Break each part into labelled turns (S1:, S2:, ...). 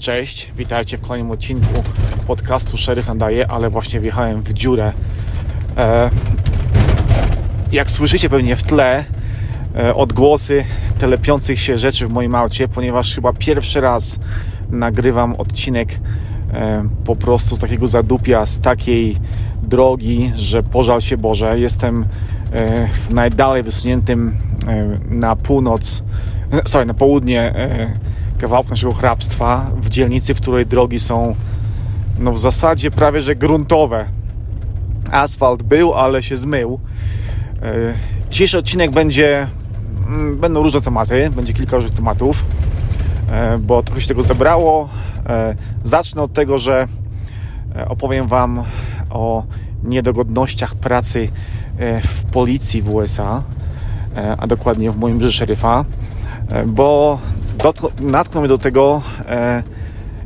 S1: Cześć, witajcie w kolejnym odcinku podcastu Szeryf Nadaje, ale właśnie wjechałem w dziurę. E, jak słyszycie pewnie w tle e, odgłosy telepiących się rzeczy w moim aucie, ponieważ chyba pierwszy raz nagrywam odcinek e, po prostu z takiego zadupia, z takiej drogi, że pożal się Boże. Jestem w najdalej wysuniętym na północ, sorry, na południe kawałku naszego hrabstwa, w dzielnicy, w której drogi są no w zasadzie prawie że gruntowe. Asfalt był, ale się zmył. E, Dzisiejszy odcinek będzie, mm, będą różne tematy, będzie kilka różnych tematów, e, bo trochę się tego zebrało. E, Zacznę od tego, że opowiem Wam o niedogodnościach pracy w policji w USA, a dokładnie w moim biurze bo dotk- natknął mnie do tego e,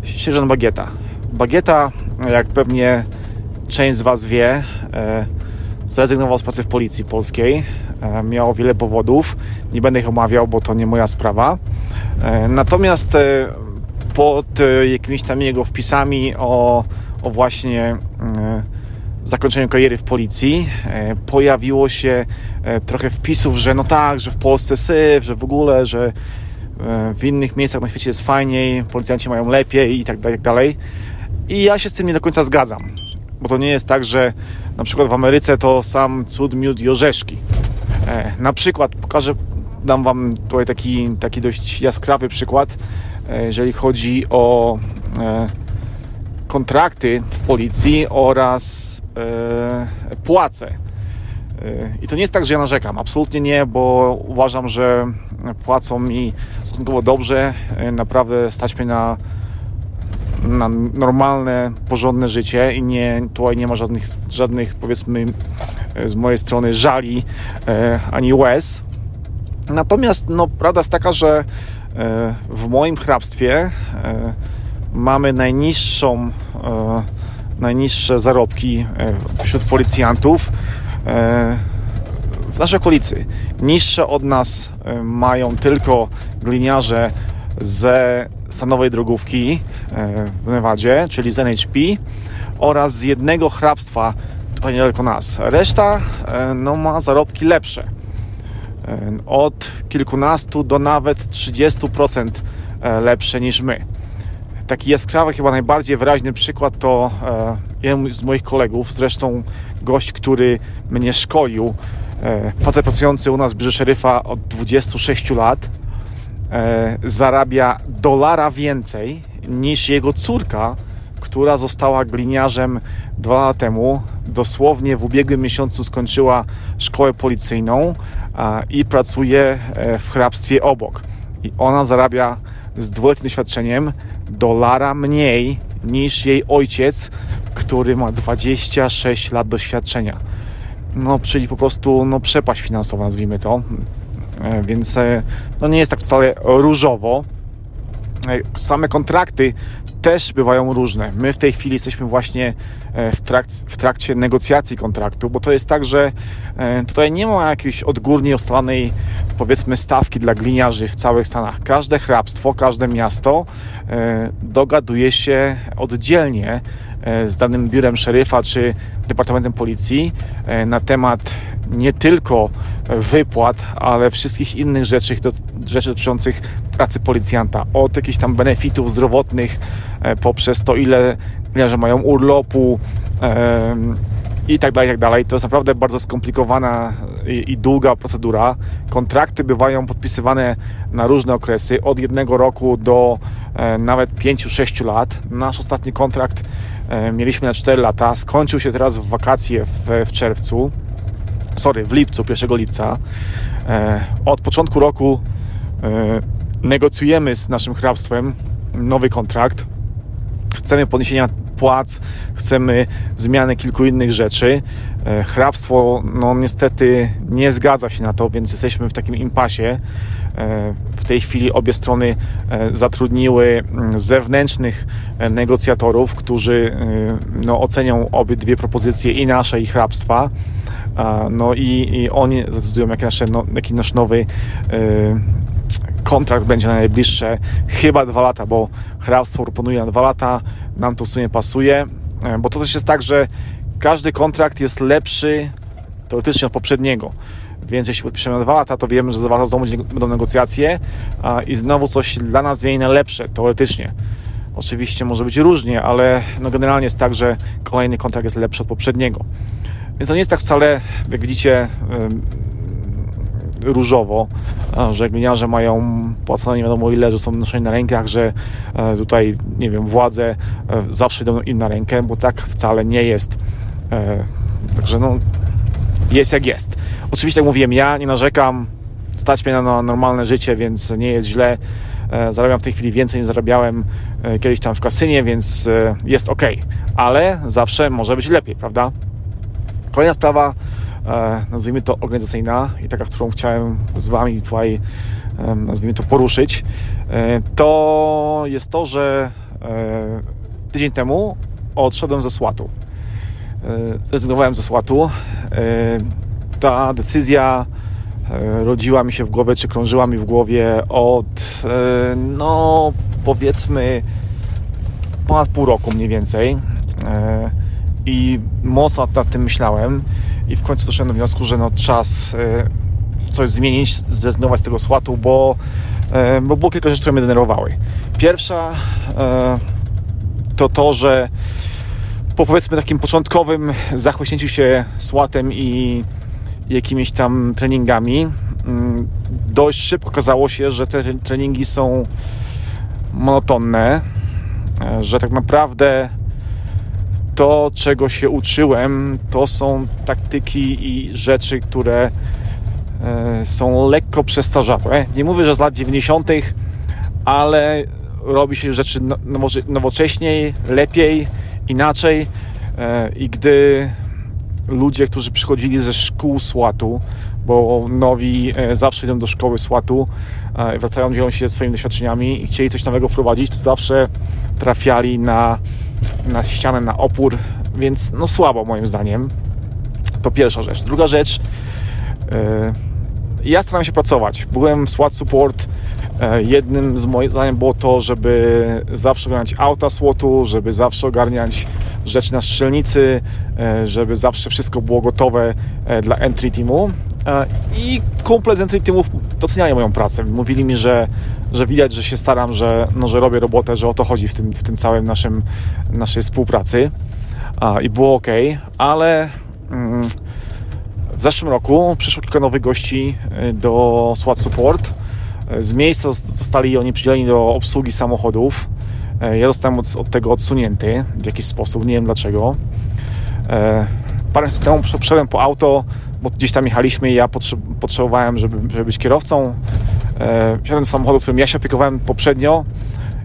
S1: sierżant Bagieta. Bagieta, jak pewnie część z Was wie, e, zrezygnował z pracy w policji polskiej. E, miał wiele powodów. Nie będę ich omawiał, bo to nie moja sprawa. E, natomiast e, pod e, jakimiś tam jego wpisami o, o właśnie e, zakończeniu kariery w policji pojawiło się trochę wpisów, że no tak, że w Polsce syf, że w ogóle, że w innych miejscach na świecie jest fajniej, policjanci mają lepiej i tak dalej, i tak dalej. I ja się z tym nie do końca zgadzam, bo to nie jest tak, że na przykład w Ameryce to sam cud, miód i orzeszki. E, Na przykład pokażę, dam Wam tutaj taki, taki dość jaskrawy przykład, e, jeżeli chodzi o e, kontrakty w policji oraz płace. I to nie jest tak, że ja narzekam. Absolutnie nie, bo uważam, że płacą mi stosunkowo dobrze. E, Naprawdę stać mnie na, na normalne, porządne życie i nie, tutaj nie ma żadnych, żadnych powiedzmy e, z mojej strony żali e, ani łez. Natomiast no, prawda jest taka, że w moim hrabstwie mamy najniższą, najniższe zarobki wśród policjantów w naszej okolicy. Niższe od nas e, mają tylko gliniarze ze stanowej drogówki e, w Nevadzie, czyli z NHP oraz z jednego hrabstwa tutaj niedaleko nas. Reszta e, no, ma zarobki lepsze od kilkunastu do nawet 30% lepsze niż my. Taki jaskrawy, chyba najbardziej wyraźny przykład to jeden z moich kolegów, zresztą gość, który mnie szkolił, facet pracujący u nas w biurze szeryfa od 26 lat, e, zarabia dolara więcej niż jego córka, która została gliniarzem dwa lata temu. Dosłownie w ubiegłym miesiącu skończyła szkołę policyjną i pracuje e, w hrabstwie obok. I ona zarabia z dwuletnim doświadczeniem dolara mniej niż jej ojciec, który ma 26 lat doświadczenia. No, czyli po prostu no, przepaść finansowa, nazwijmy to. E, Więc e, no, nie jest tak wcale różowo. E, Same kontrakty też bywają różne. My w tej chwili jesteśmy właśnie w, trakt, w trakcie negocjacji kontraktu, bo to jest tak, że tutaj nie ma jakiejś odgórnie ustalanej, powiedzmy, stawki dla gliniarzy w całych Stanach. Każde hrabstwo, każde miasto dogaduje się oddzielnie z danym biurem szeryfa czy departamentem policji e, na temat nie tylko wypłat, ale wszystkich innych rzeczy, do, rzeczy dotyczących pracy policjanta. Od jakichś tam benefitów zdrowotnych, e, poprzez to, ile gliniarze mają urlopu e, i tak dalej, i tak dalej. To jest naprawdę bardzo skomplikowana i, i długa procedura. Kontrakty bywają podpisywane na różne okresy, od jednego roku do e, nawet 5-6 lat. Nasz ostatni kontrakt e, mieliśmy na 4 lata. Skończył się teraz w wakacje w, w czerwcu sorry, w lipcu, 1 lipca. E, Od początku roku e, negocjujemy z naszym hrabstwem nowy kontrakt. Chcemy podniesienia płac, chcemy zmiany kilku innych rzeczy. E, Hrabstwo, no niestety nie zgadza się na to, więc jesteśmy w takim impasie. E, W tej chwili obie strony e, zatrudniły mm, zewnętrznych negocjatorów, którzy no, ocenią obydwie propozycje i nasze, i hrabstwa. No i, i oni zdecydują, jaki nasz, no, jaki nasz nowy kontrakt będzie na najbliższe chyba dwa lata, bo hrabstwo proponuje na dwa lata, nam to w sumie pasuje, e, bo to też jest tak, że każdy kontrakt jest lepszy teoretycznie od poprzedniego. Więc jeśli podpiszemy na dwa lata, to wiemy, że za dwa lata znowu będą negocjacje i znowu coś dla nas zmieni na lepsze, teoretycznie. Oczywiście może być różnie, ale no generalnie jest tak, że kolejny kontrakt jest lepszy od poprzedniego. Więc to nie jest tak wcale, jak widzicie, różowo, że gliniarze mają płacone nie wiadomo ile, że są noszeni na rękach, że e, tutaj, nie wiem, władze e, zawsze idą im na rękę, bo tak wcale nie jest. E, także no, jest jak jest. Oczywiście, jak mówiłem, ja nie narzekam, stać mnie na normalne życie, więc nie jest źle. Zarabiam w tej chwili więcej niż zarabiałem kiedyś tam w kasynie, więc jest ok, ale zawsze może być lepiej, prawda? Kolejna sprawa, nazwijmy to organizacyjna i taka, którą chciałem z Wami tutaj, nazwijmy to, poruszyć, e, to jest to, że e, tydzień temu odszedłem ze SWAT-u. Zrezygnowałem ze SWAT-u. Ta decyzja rodziła mi się w głowie, czy krążyła mi w głowie od, no powiedzmy, ponad pół roku mniej więcej. I mocno nad tym myślałem i w końcu doszedłem do wniosku, że no czas e, coś zmienić, zrezygnować z tego słatu, bo, e, bo było kilka rzeczy, które mnie denerwowały. Pierwsza e, to to, że po powiedzmy takim początkowym zachłyśnięciu się słatem i jakimiś tam treningami mm, dość szybko okazało się, że te treningi są monotonne, że tak naprawdę to, czego się uczyłem, to są taktyki i rzeczy, które e, są lekko przestarzałe. Nie mówię, że z lat 90., ale robi się rzeczy no, no, nowocześniej, lepiej, inaczej. E, I gdy ludzie, którzy przychodzili ze szkół SWAT-u, bo nowi e, zawsze idą do szkoły SWAT-u, wracają, dzielą się swoimi doświadczeniami i chcieli coś nowego wprowadzić, to zawsze trafiali na na ścianę, na opór, więc no słabo moim zdaniem. To pierwsza rzecz. Druga rzecz, yy, ja staram się pracować. Byłem w SWAT Support. Yy, jednym z moich zdaniem było to, żeby zawsze ogarniać auta SWAT-u, żeby zawsze ogarniać rzeczy na strzelnicy, yy, żeby zawsze wszystko było gotowe dla entry teamu. I kumple z entry teamów doceniali moją pracę. Mówili mi, że, że widać, że się staram, że, no, że robię robotę, że o to chodzi w tym, w tym całym naszym, naszej współpracy. I było ok, ale mm, w zeszłym roku przyszło kilka nowych gości y, do SWAT Support. Z miejsca zostali oni przydzieleni do obsługi samochodów. Y, ja zostałem od, od tego odsunięty w jakiś sposób, nie wiem dlaczego. Y, parę lat temu przeszedłem po auto bo gdzieś tam jechaliśmy i ja potrzebowałem, żeby, żeby być kierowcą. E, wsiadłem do samochodu, którym ja się opiekowałem poprzednio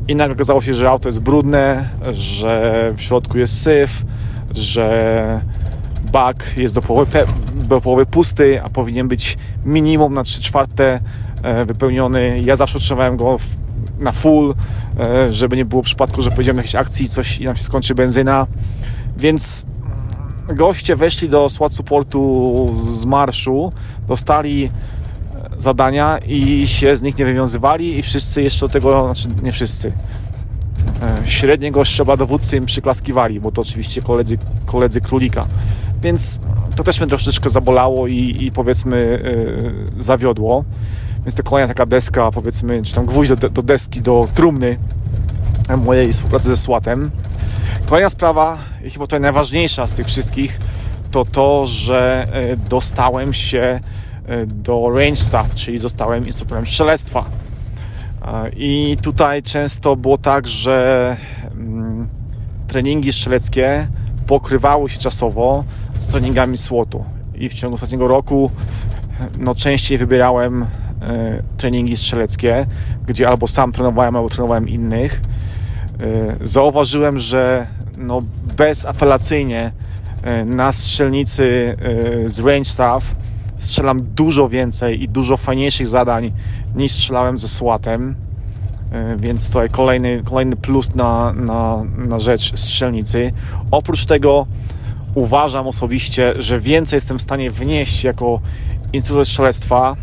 S1: i nagle okazało się, że auto jest brudne, że w środku jest syf, że bak jest do połowy, do połowy pusty, a powinien być minimum na 3 czwarte e, wypełniony. Ja zawsze otrzymałem go na full, e, żeby nie było przypadku, że pojedziemy na jakiejś akcji coś i nam się skończy benzyna. Więc goście weszli do SWAT supportu z marszu, dostali zadania i się z nich nie wywiązywali i wszyscy jeszcze do tego, znaczy nie wszyscy, e, średniego szczebla dowódcy im przyklaskiwali, bo to oczywiście koledzy, koledzy królika. Więc to też mnie troszeczkę zabolało i, i powiedzmy yy, zawiodło. Więc to kolejna taka deska, powiedzmy, czy tam gwóźdź do, do deski, do trumny mojej współpracy ze SWAT-em. Kolejna sprawa, i chyba to najważniejsza z tych wszystkich, to to, że e, dostałem się do range staff, czyli zostałem instruktorem strzelectwa. I tutaj często było tak, że mm, treningi strzeleckie pokrywały się czasowo z treningami SWOT-u. I w ciągu ostatniego roku no, częściej wybierałem e, treningi strzeleckie, gdzie albo sam trenowałem, albo trenowałem innych. Zauważyłem, że no, bezapelacyjnie e, na strzelnicy e, z range staff strzelam dużo więcej i dużo fajniejszych zadań niż strzelałem ze słatem e, więc tutaj kolejny, kolejny plus na, na, na rzecz strzelnicy. Oprócz tego uważam osobiście, że więcej jestem w stanie wnieść jako instruktor strzelectwa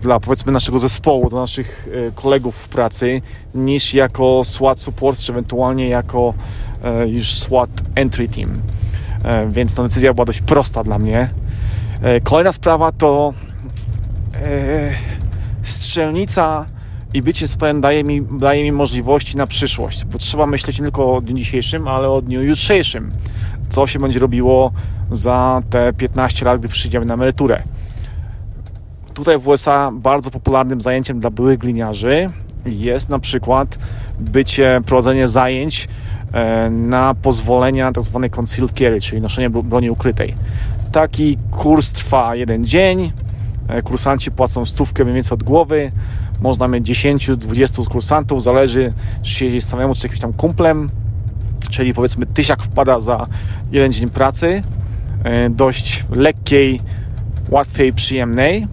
S1: dla powiedzmy naszego zespołu, dla naszych kolegów w pracy, niż jako SWAT support, czy ewentualnie jako już SWAT entry team. Więc ta decyzja była dość prosta dla mnie. Kolejna sprawa to strzelnica i bycie stotem daje mi, daje mi możliwości na przyszłość, bo trzeba myśleć nie tylko o dniu dzisiejszym, ale o dniu jutrzejszym. Co się będzie robiło za te 15 lat, gdy przyjdziemy na emeryturę. Tutaj w USA bardzo popularnym zajęciem dla byłych gliniarzy jest na przykład bycie, prowadzenie zajęć e, na pozwolenia na tzw. Tak concealed carry, czyli noszenie broni ukrytej. Taki kurs trwa jeden dzień, e, kursanci płacą stówkę mniej więcej od głowy, można mieć 10-20 kursantów, zależy czy się jeździ samemu, czy jakimś tam kumplem, czyli powiedzmy tysiak wpada za jeden dzień pracy, e, dość lekkiej, łatwiej, przyjemnej.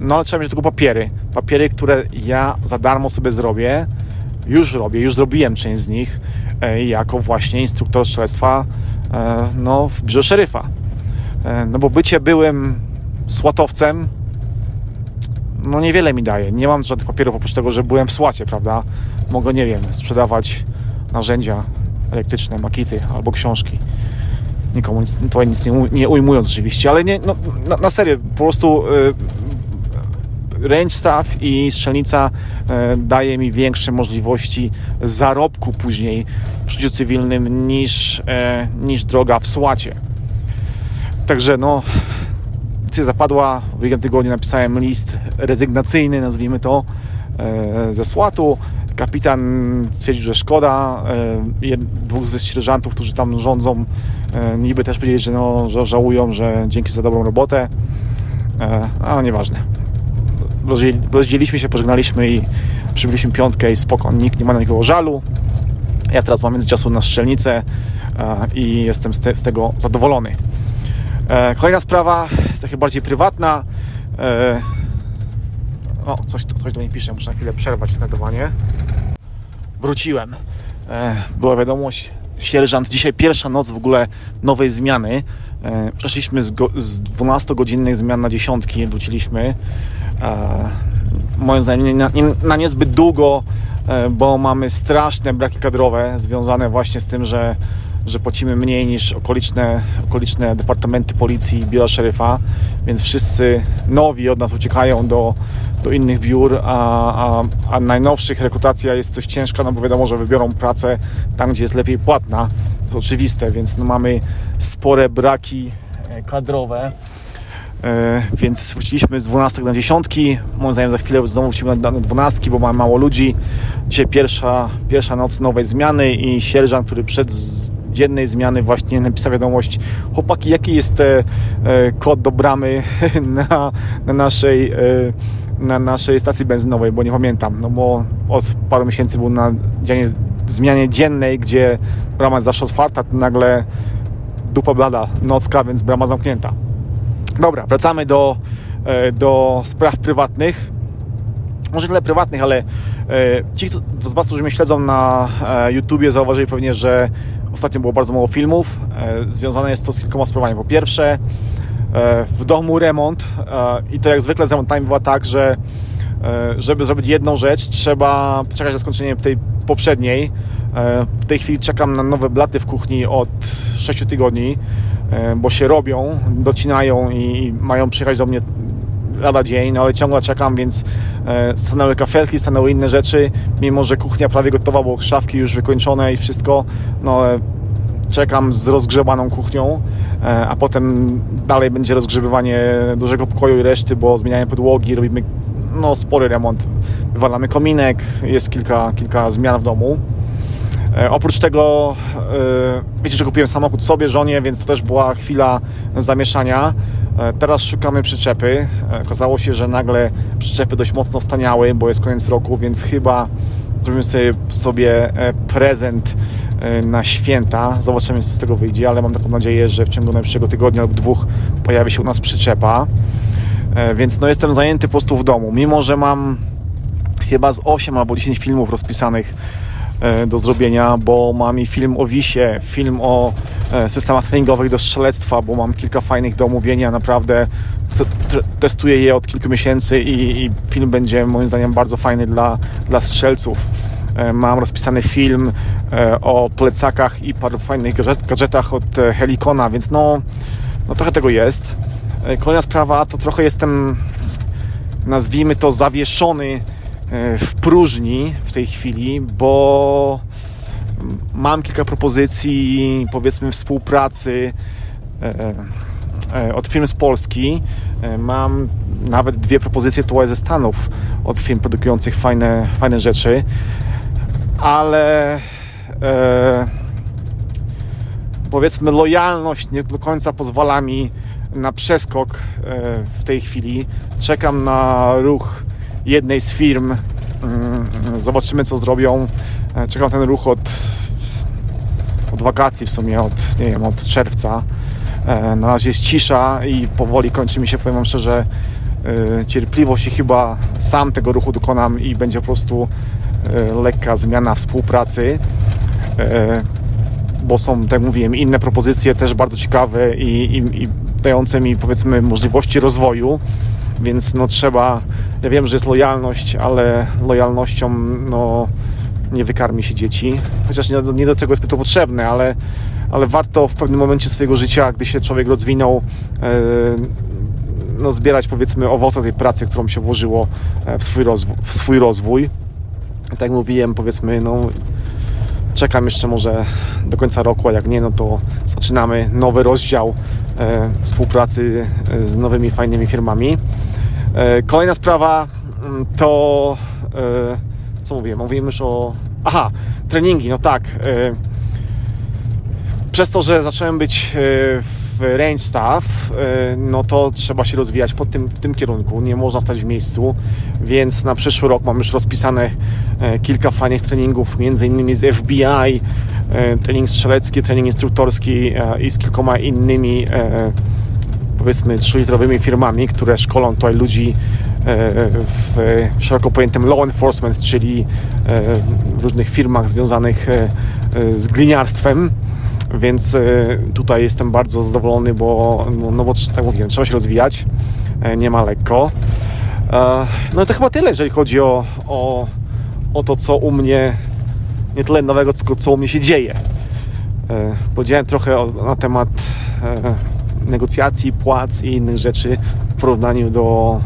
S1: No ale trzeba mieć tylko papiery. Papiery, które ja za darmo sobie zrobię, już robię, już zrobiłem część z nich e, jako właśnie instruktor strzelectwa e, no, w biurze szeryfa. No bo bycie byłym słatowcem no niewiele mi daje. Nie mam żadnych papierów oprócz tego, że byłem w słacie, prawda? Mogę, nie wiem, sprzedawać narzędzia elektryczne, makity albo książki. Nikomu nic, to nic nie, nie ujmując oczywiście, ale nie, no, na, na serio, po prostu y, range staff i strzelnica y, daje mi większe możliwości zarobku później w życiu cywilnym niż, y, niż droga w słacie. Także no, decyzja zapadła. W ubiegłym tygodniu napisałem list rezygnacyjny, nazwijmy to, e, ze słatu. Kapitan stwierdził, że szkoda. E, dwóch ze sierżantów, którzy tam rządzą, e, niby też powiedzieli, że, no, że żałują, że dzięki za dobrą robotę. A nieważne. Rozdzieliliśmy się, pożegnaliśmy i przybyliśmy piątkę i spoko. Nikt nie ma na nikogo żalu. Ja teraz mam międzyczasu na strzelnicę i jestem z, te, z tego zadowolony. E, kolejna sprawa, taka bardziej prywatna. E, o, coś, coś do mnie pisze, muszę na chwilę przerwać nadawanie. Wróciłem. E, była wiadomość, sierżant, dzisiaj pierwsza noc w ogóle nowej zmiany. Przeszliśmy z, z 12-godzinnych zmian na dziesiątki, wróciliśmy. Moim zdaniem na, na niezbyt długo, bo mamy straszne braki kadrowe związane właśnie z tym, że że płacimy mniej niż okoliczne, okoliczne departamenty policji i biura szeryfa, więc wszyscy nowi od nas uciekają do, do innych biur, a, a, a najnowszych rekrutacja jest dość ciężka, no bo wiadomo, że wybiorą pracę tam, gdzie jest lepiej płatna. To oczywiste, więc no mamy spore braki e, kadrowe. E, więc wróciliśmy z 12 na 10. Moim zdaniem za chwilę znowu wrócimy na 12, bo mamy mało ludzi. Dzisiaj pierwsza, pierwsza noc nowej zmiany i sierżant, który przed dziennej zmiany właśnie napisał wiadomość chłopaki, jaki jest e, e, kod do bramy na, na naszej na naszej stacji benzynowej, bo nie pamiętam, no bo od paru miesięcy był na dzianie, zmianie dziennej, gdzie brama jest zawsze otwarta, to nagle dupa blada, nocka, więc brama zamknięta. Dobra, wracamy do, do spraw prywatnych. Może tyle prywatnych, ale ci z Was, którzy mnie śledzą na YouTubie, zauważyli pewnie, że Ostatnio było bardzo mało filmów. E, związane jest to z kilkoma sprawami. Po pierwsze, e, w domu remont e, i to jak zwykle z remontami bywa tak, że żeby zrobić jedną rzecz, trzeba czekać na skończenie tej poprzedniej. W tej chwili czekam na nowe blaty w kuchni od 6 tygodni, bo się robią, docinają i mają przyjechać do mnie lada dzień, no ale ciągle czekam, więc e, stanęły kafelki, stanęły inne rzeczy, mimo że kuchnia prawie gotowa, bo szafki już wykończone i wszystko, no czekam z rozgrzebaną kuchnią, e, a potem dalej będzie rozgrzebywanie dużego pokoju i reszty, bo zmieniamy podłogi, robimy no, spory remont, wywalamy kominek, jest kilka, kilka zmian w domu. E, oprócz tego, e, wiecie, że kupiłem samochód sobie, żonie, więc to też była chwila zamieszania. E, teraz szukamy przyczepy. Okazało się, że nagle przyczepy dość mocno staniały, bo jest koniec roku, więc chyba zrobimy sobie, sobie prezent na święta. Zobaczymy, co z tego wyjdzie, ale mam taką nadzieję, że w ciągu najbliższego tygodnia lub dwóch pojawi się u nas przyczepa. Więc no, jestem zajęty po prostu w domu. Mimo, że mam chyba z 8 albo 10 filmów rozpisanych do zrobienia, bo mam i film o Wisie, film o e, systemach treningowych do strzelectwa, bo mam kilka fajnych do omówienia, naprawdę testuję je od kilku miesięcy i, i film będzie moim zdaniem bardzo fajny dla, dla strzelców. E, mam rozpisany film o plecakach i paru fajnych gadżetach od Helikona, więc no, no trochę tego jest. Kolejna sprawa to trochę jestem, nazwijmy to, zawieszony E, w próżni w tej chwili, bo mam kilka propozycji, powiedzmy, współpracy e, e, od firm z Polski. Mam nawet dwie propozycje tutaj ze Stanów od firm produkujących fajne, fajne rzeczy, ale powiedzmy lojalność nie do końca pozwala mi na przeskok w tej chwili. Czekam na ruch jednej z firm. Mm, zobaczymy, co zrobią. E, czekam ten ruch od, od wakacji w sumie, od, nie wiem, od czerwca. E, na razie jest cisza i powoli kończy mi się, powiem wam szczerze, e, cierpliwość i chyba sam tego ruchu dokonam i będzie po prostu lekka zmiana współpracy bo są, tak jak mówiłem, inne propozycje też bardzo ciekawe i, i, i dające mi powiedzmy możliwości rozwoju więc no trzeba, ja wiem, że jest lojalność, ale lojalnością no nie wykarmi się dzieci, chociaż nie, nie do tego jest to potrzebne, ale, ale warto w pewnym momencie swojego życia, gdy się człowiek rozwinął, e, no, zbierać powiedzmy owoce tej pracy, którą się włożyło e, w swój, rozwój, w swój rozwój. Tak jak mówiłem, powiedzmy, no, czekam jeszcze może do końca roku, a jak nie, no to zaczynamy nowy rozdział współpracy e, z nowymi, fajnymi firmami. E, kolejna sprawa mm, to e, co mówiłem? Mówiłem już o... Aha, treningi, no tak. E, przez to, że zacząłem być e, w range staff, e, no to trzeba się rozwijać pod tym, w tym kierunku. Nie można stać w miejscu, więc na przyszły rok mam już rozpisane e, kilka fajnych treningów, między innymi z FBI, e, trening strzelecki, trening instruktorski i z kilkoma innymi powiedzmy 3-litrowymi firmami, które szkolą tutaj ludzi w szeroko pojętym law enforcement, czyli w różnych firmach związanych z gliniarstwem więc e, tutaj jestem bardzo zadowolony, bo, no, no bo tak mówiłem, trzeba się rozwijać, e, nie ma lekko. E, no to chyba tyle, jeżeli chodzi o, o, o to, co u mnie, nie tyle nowego, tylko co u mnie się dzieje. Powiedziałem trochę na temat negocjacji, płac i innych rzeczy w porównaniu do,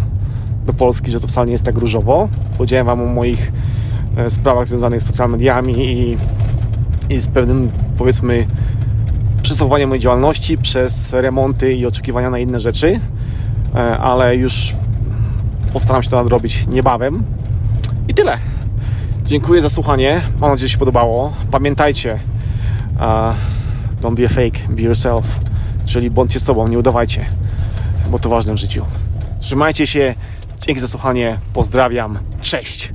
S1: do Polski, że to wcale nie jest tak różowo. Powiedziałem Wam o moich sprawach związanych z social mediami i, i z pewnym, powiedzmy, przesuwanie mojej działalności przez remonty i oczekiwania na inne rzeczy, e, ale już postaram się to nadrobić niebawem. I tyle. Dziękuję za słuchanie. Mam nadzieję, że się podobało. Pamiętajcie, uh, don't be a fake, be yourself. Czyli bądźcie sobą, nie udawajcie, bo to ważne w życiu. Trzymajcie się. Dzięki za słuchanie. Pozdrawiam. Cześć.